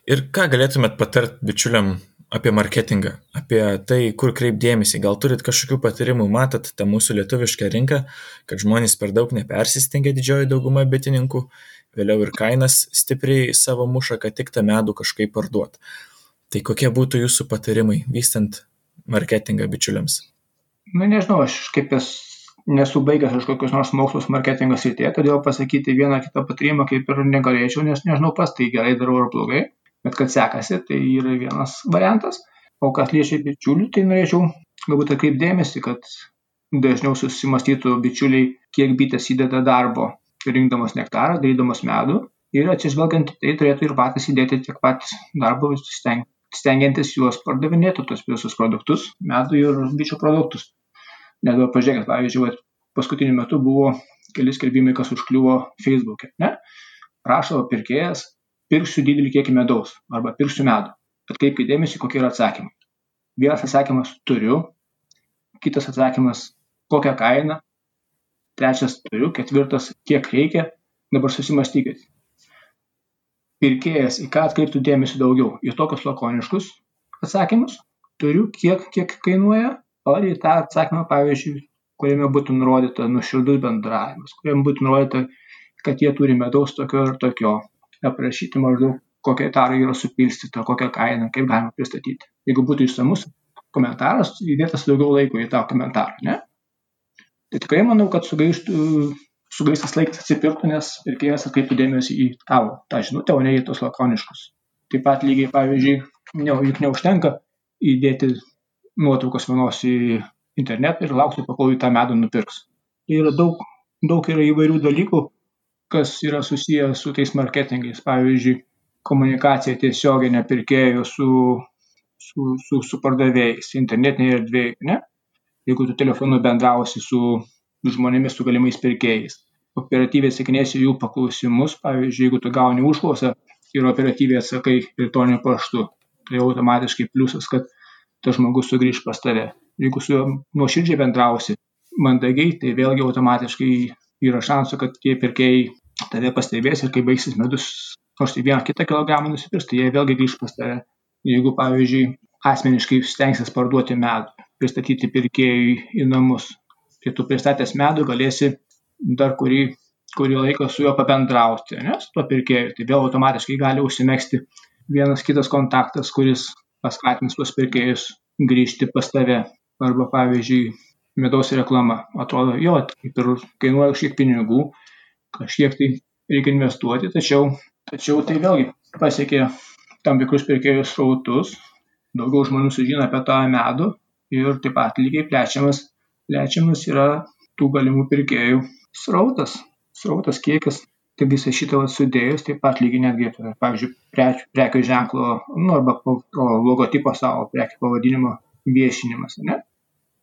Ir ką galėtumėt patart bičiuliam apie marketingą, apie tai, kur kreipdėmėsi, gal turit kažkokių patarimų, matot tą mūsų lietuvišką rinką, kad žmonės per daug nepersistengia didžioji dauguma bitininkų, vėliau ir kainas stipriai savo muša, kad tik tą medų kažkaip parduot. Tai kokie būtų jūsų patarimai vystant marketingą bičiuliams? Na nu, nežinau, aš kaip esu nesu baigęs aš kokius nors mokslus marketingo srityje, todėl pasakyti vieną kitą patarimą kaip ir negalėčiau, nes nežinau pas tai gerai darau ar blogai, bet kad sekasi, tai yra vienas variantas. O kas liečia bičiulių, tai norėčiau galbūt atkreipdėmėsi, kad dažniau susimastytų bičiuliai, kiek bitės įdeda darbo, rinkdamas nektarą, darydamas medų ir atsižvelgiant tai turėtų ir patys įdėti tiek pat darbo, stengiantis juos pardavinėti, tos visus produktus, medų ir bičių produktus. Nes dabar pažiūrėkit, pavyzdžiui, paskutiniu metu buvo keli skelbimai, kas užkliuvo Facebook'e. Ne? Prašo pirkėjas, pirksiu didelį kiekį medaus arba pirksiu medų. Atkreipkite dėmesį, kokie yra atsakymai. Vienas atsakymas turiu, kitas atsakymas kokią kainą, trečias turiu, ketvirtas kiek reikia. Dabar susimastykit. Pirkėjas į ką atkreiptų dėmesį daugiau? Į tokius lakoniškus atsakymus. Turiu, kiek, kiek kainuoja, ar į tą atsakymą, pavyzdžiui, kuriame būtų nurodyta nuoširdus bendravimas, kuriame būtų nurodyta, kad jie turi medaus tokio ir tokio, aprašyti maždaug, kokia tara yra supilstyta, kokią kainą, kaip galima pristatyti. Jeigu būtų išsamus komentaras, įdėtas daugiau laiko į tą komentarą, ne? Tai tikrai manau, kad sugaištų, sugaištas laikas atsipirktų, nes pirkėjas atkreiptų dėmesį į tavo tą žinutę, o ne į tos lakoniškus. Taip pat lygiai, pavyzdžiui, ne, juk neužtenka įdėti nuotraukos vienos į internetą ir laukti, kol jį tą medų nupirks. Yra daug, daug yra įvairių dalykų, kas yra susiję su tais marketingais. Pavyzdžiui, komunikacija tiesioginė pirkėjų su, su, su, su pardavėjais internetinėje erdvėje. Ne? Jeigu tu telefonu bendrausi su žmonėmis, su galimais pirkėjais, operatyviai atsakinėsi jų paklausimus, pavyzdžiui, jeigu tu gauni užklausą ir operatyviai atsakai elektroniniu paštu, tai automatiškai pliusas, kad tas žmogus sugrįš pas tave. Jeigu su juo nuoširdžiai bendrausi, mandagiai, tai vėlgi automatiškai yra šansų, kad tie pirkėjai tave pastebės ir kai baigsis medus, nors tai vieną kitą kilogramą nusipirks, tai jie vėlgi grįž pas tave. Jeigu, pavyzdžiui, asmeniškai stengsis parduoti medų, pristatyti pirkėjui į namus, tai tu pristatęs medų galėsi dar kurį, kurį laiką su juo pabendrauti, ne, su tuo pirkėju. Tai vėl automatiškai gali užsimėgsti vienas kitas kontaktas, kuris paskatins tuos pirkėjus grįžti pas tave. Arba pavyzdžiui, medaus reklama. Atrodo, jo, kaip ir kainuoja kažkiek pinigų, kažkiek tai reikia investuoti, tačiau, tačiau tai vėlgi pasiekė tam tikrus pirkėjų srautus, daugiau žmonių sužino apie tą medų ir taip pat lygiai plečiamas, plečiamas yra tų galimų pirkėjų srautas, srautas kiekis tai visą šitą sudėjus taip pat lygiai netgi, pavyzdžiui, prekių, prekių ženklo, nu, arba logotipo savo prekių pavadinimo viešinimas, ne?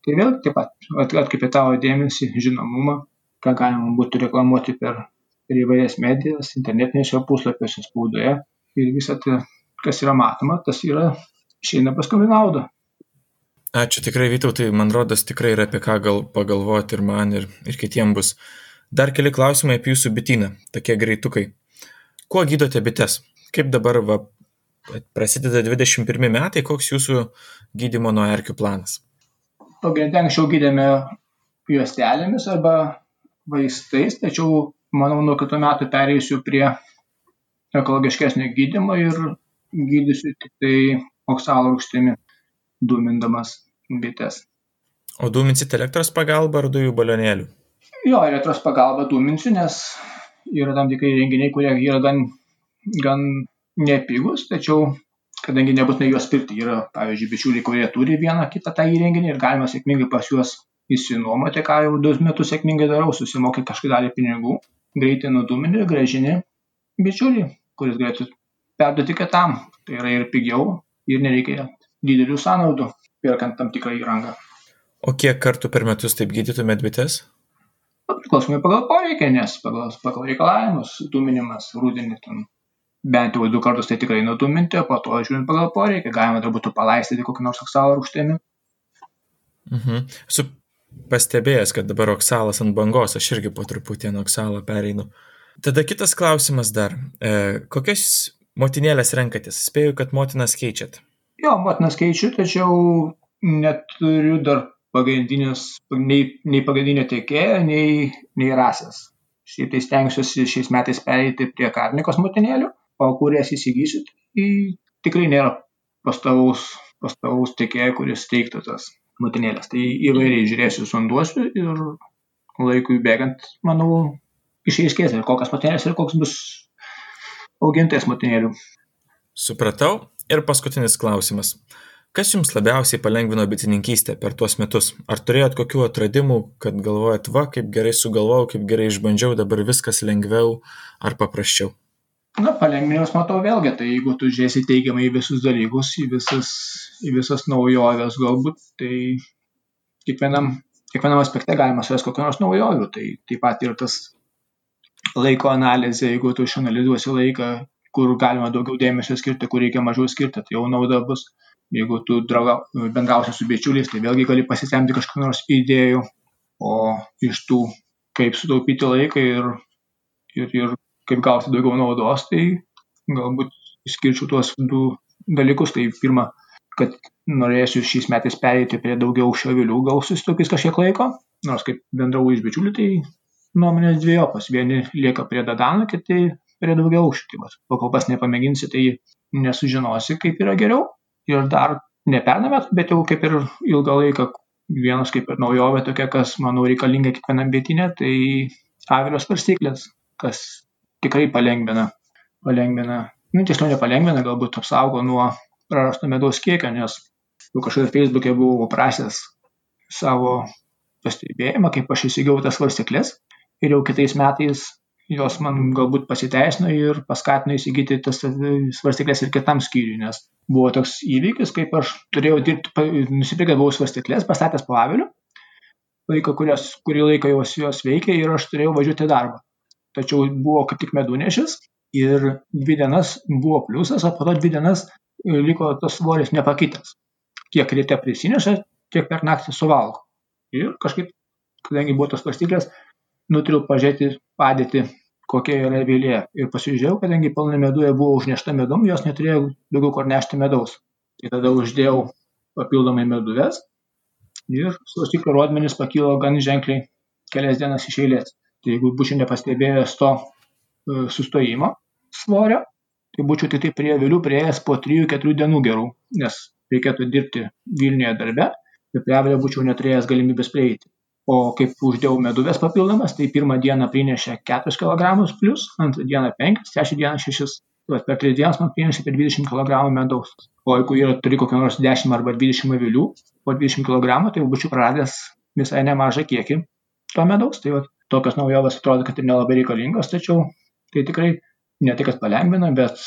Tai vėl taip pat atkreipia tavo dėmesį, žinomumą, ką galima būtų reklamuoti per, per įvairias medijas, internetinėse puslapiuose, spaudoje ir visą tai, kas yra matoma, tas yra išeina paskui naudą. Ačiū tikrai, Vytautai, man rodos tikrai yra apie ką gal pagalvoti ir man, ir, ir kitiems bus. Dar keli klausimai apie jūsų bityną, tokie greitukai. Kuo gydote bites? Kaip dabar va, prasideda 21 metai, koks jūsų gydimo nuo erkių planas? Pagrindė anksčiau gydėme juostelėmis arba vaistais, tačiau manau nuo kitų metų pereisiu prie ekologiškesnio gydimo ir gydysiu tik tai oksalo rūgštimi dūmindamas bites. O dūminsit elektros pagalba ar dujų balionėlių? Jo, elektros pagalba dūminsiu, nes yra tam tikrai renginiai, kurie yra gan, gan nepigus, tačiau kadangi nebūtinai juos pirkti, yra, pavyzdžiui, bičiuliai, kurie turi vieną kitą tą įrenginį ir galima sėkmingai pas juos įsinuomoti, ką jau du metus sėkmingai darau, susimokai kažkokį dalį pinigų, greitai nudumini ir gražini bičiulį, kuris galėtų perduoti kitam. Tai yra ir pigiau, ir nereikia didelių sąnaudų, perkant tam tikrą įrangą. O kiek kartų per metus taip gydytumėt bites? Priklausomai pagal poreikį, nes pagal, pagal reikalavimus, dūminimas, rūdienį ten bent jau du kartus tai tikrai nuduminti, o po to žiūrint pagal poreikį, galima dar būtų palaistyti kokį nors oksalo rūgštėmi. Mhm. Su pastebėjęs, kad dabar oksalas ant bangos, aš irgi po truputį ant oksalo pereinu. Tada kitas klausimas dar. E, kokias motinėlės renkatės? Spėju, kad motinas keičiat. Jo, motinas keičiu, tačiau neturiu dar pagrindinės, nei, nei pagrindinio tiekėjo, nei, nei rasės. Šiaip tai stengsiuosi šiais metais pereiti prie karnikos motinėlių, kurias įsigysiu, tai tikrai nėra pastovaus, pastovaus tiekėjo, kuris teiktų tas motinėlės. Tai įvairiai žiūrėsiu, sonduosiu ir laikui bėgant, manau, išaiškės ir kokias motinėlės ir koks bus augintojas motinėlių. Supratau. Ir paskutinis klausimas. Kas jums labiausiai palengvino bitininkystę per tuos metus? Ar turėjot kokių atradimų, kad galvojat, va, kaip gerai sugalvojau, kaip gerai išbandžiau, dabar viskas lengviau ar paprasčiau? Na, palengvinimas matau vėlgi, tai jeigu tu žiūrėsi teigiamai į visus dalykus, į visas, į visas naujoves galbūt, tai kiekvienam, kiekvienam aspekte galima surasti kokią nors naujovių. Tai taip pat ir tas laiko analizė, jeigu tu išanalizuosi laiką, kur galima daugiau dėmesio skirti, kur reikia mažiau skirti, tai jau nauda bus. Jeigu tu drauga, bendrausi su bičiuliais, tai vėlgi gali pasisemti kažkokių nors idėjų, o iš tų, kaip sutaupyti laiką ir, ir, ir kaip gauti daugiau naudos, tai galbūt išskirčiau tuos du dalykus. Tai pirma, kad norėsiu šiais metais perėti prie daugiau šavilių, gal susitaupys kažkiek laiko, nors kaip bendrau iš bičiulių, tai nuomonės dviejopos. Vieni lieka prie dadano, kiti prie daugiau aukščių. Tai va, kol kas nepamėginsi, tai nesužinosi, kaip yra geriau. Ir dar ne pernai metų, bet jau kaip ir ilgą laiką vienas kaip ir naujovė tokia, kas, manau, reikalinga kiekvienam bėtinė, tai avilio svarstyklės, kas tikrai palengvina, palengvina, nu tiksliau nepalengvina, galbūt apsaugo nuo prarasto medaus kiekio, nes jau kažkada Facebook'e buvau prašęs savo pastebėjimą, kaip aš įsigijau tas svarstyklės ir jau kitais metais jos man galbūt pasiteisino ir paskatino įsigyti tas svarstyklės ir kitam skyriui, nes buvo toks įvykis, kaip aš turėjau dirbti, nusipirkęs buvau svarstyklės, pastatęs po aviliu, laiką, kurios, kurį laiką jos, jos veikia ir aš turėjau važiuoti darbą tačiau buvo kaip tik medunešis ir dvi dienas buvo pliusas, o po to dvi dienas e, liko tas svoris nepakitęs. Kiek ryte prisineša, tiek per naktį suvalgo. Ir kažkaip, kadangi buvo tos svarstyklės, nutariau pažiūrėti padėti, kokia yra vėlė. Ir pasižiūrėjau, kadangi pilna meduje buvo užnešta medum, jos neturėjo daugiau kur nešti medaus. Tai tada uždėjau papildomai meduvės ir svarstyklių rodmenys pakilo gan ženkliai kelias dienas iš eilės. Tai jeigu būčiau nepastebėjęs to e, sustojimo svorio, tai būčiau tik tai prie vėliau prieėjęs po 3-4 dienų gerų, nes reikėtų dirbti Vilniuje darbe ir prie avilio būčiau neturėjęs galimybės prieiti. O kaip uždėjau meduvės papildomas, tai pirmą dieną prinešė 4 kg plus, antrą dieną 5, trečią dieną 6. Tai per 3 dienas man prinešė apie 20 kg medaus. O jeigu yra, turi kokią nors 10 arba 20 avilių po 20 kg, tai būčiau praradęs visai nemažą kiekį to medaus. Tai vat, tokios naujovės atrodo, kad ir nelabai reikalingos, tačiau tai tikrai ne tik, kad palengvina, bet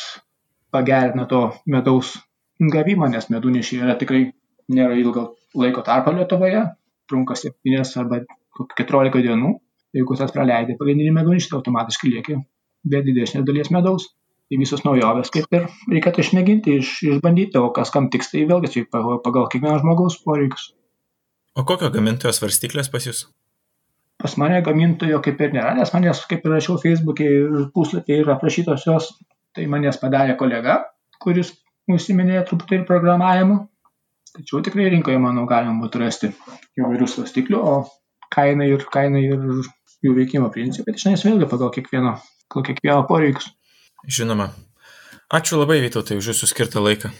pagerina to medaus gavimą, nes medunešiai yra tikrai nėra ilgo laiko tarpo Lietuvoje, trunka 7 arba 14 dienų. Jeigu tas praleidai pagrindinį medunį, tai automatiškai lieki be didesnės dalies medaus. Tai visos naujovės kaip ir reikėtų išmėginti, iš, išbandyti, o kas kam tiks, tai vėlgi čia pagal kiekvieno žmogaus poreikius. O kokio gamintojo svarstyklės pas jūs? Pas mane gamintojo kaip ir nėra, nes manęs kaip ir rašiau Facebook'e ir puslapyje yra aprašytos jos, tai manęs padarė kolega, kuris užsiminė truputį ir programavimu. Tačiau tikrai rinkoje, manau, galima būtų rasti įvairių svarstyklių, o kaina ir, kaina ir jų veikimo principai, tai šiandien vėlgi pagal kiekvieno, pagal kiekvieno poreikius. Žinoma. Ačiū labai, Vytautai, už jūsų skirtą laiką.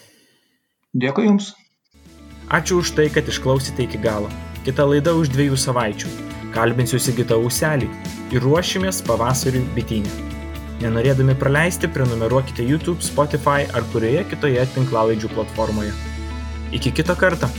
Dėkui Jums. Ačiū už tai, kad išklausėte iki galo. Kita laida už dviejų savaičių. Kalbinsiu Sigitą Uselį ir ruošimės pavasariui bitinį. Nenorėdami praleisti, prenumeruokite YouTube, Spotify ar kurioje kitoje tinklalaidžių platformoje. Iki kito karto.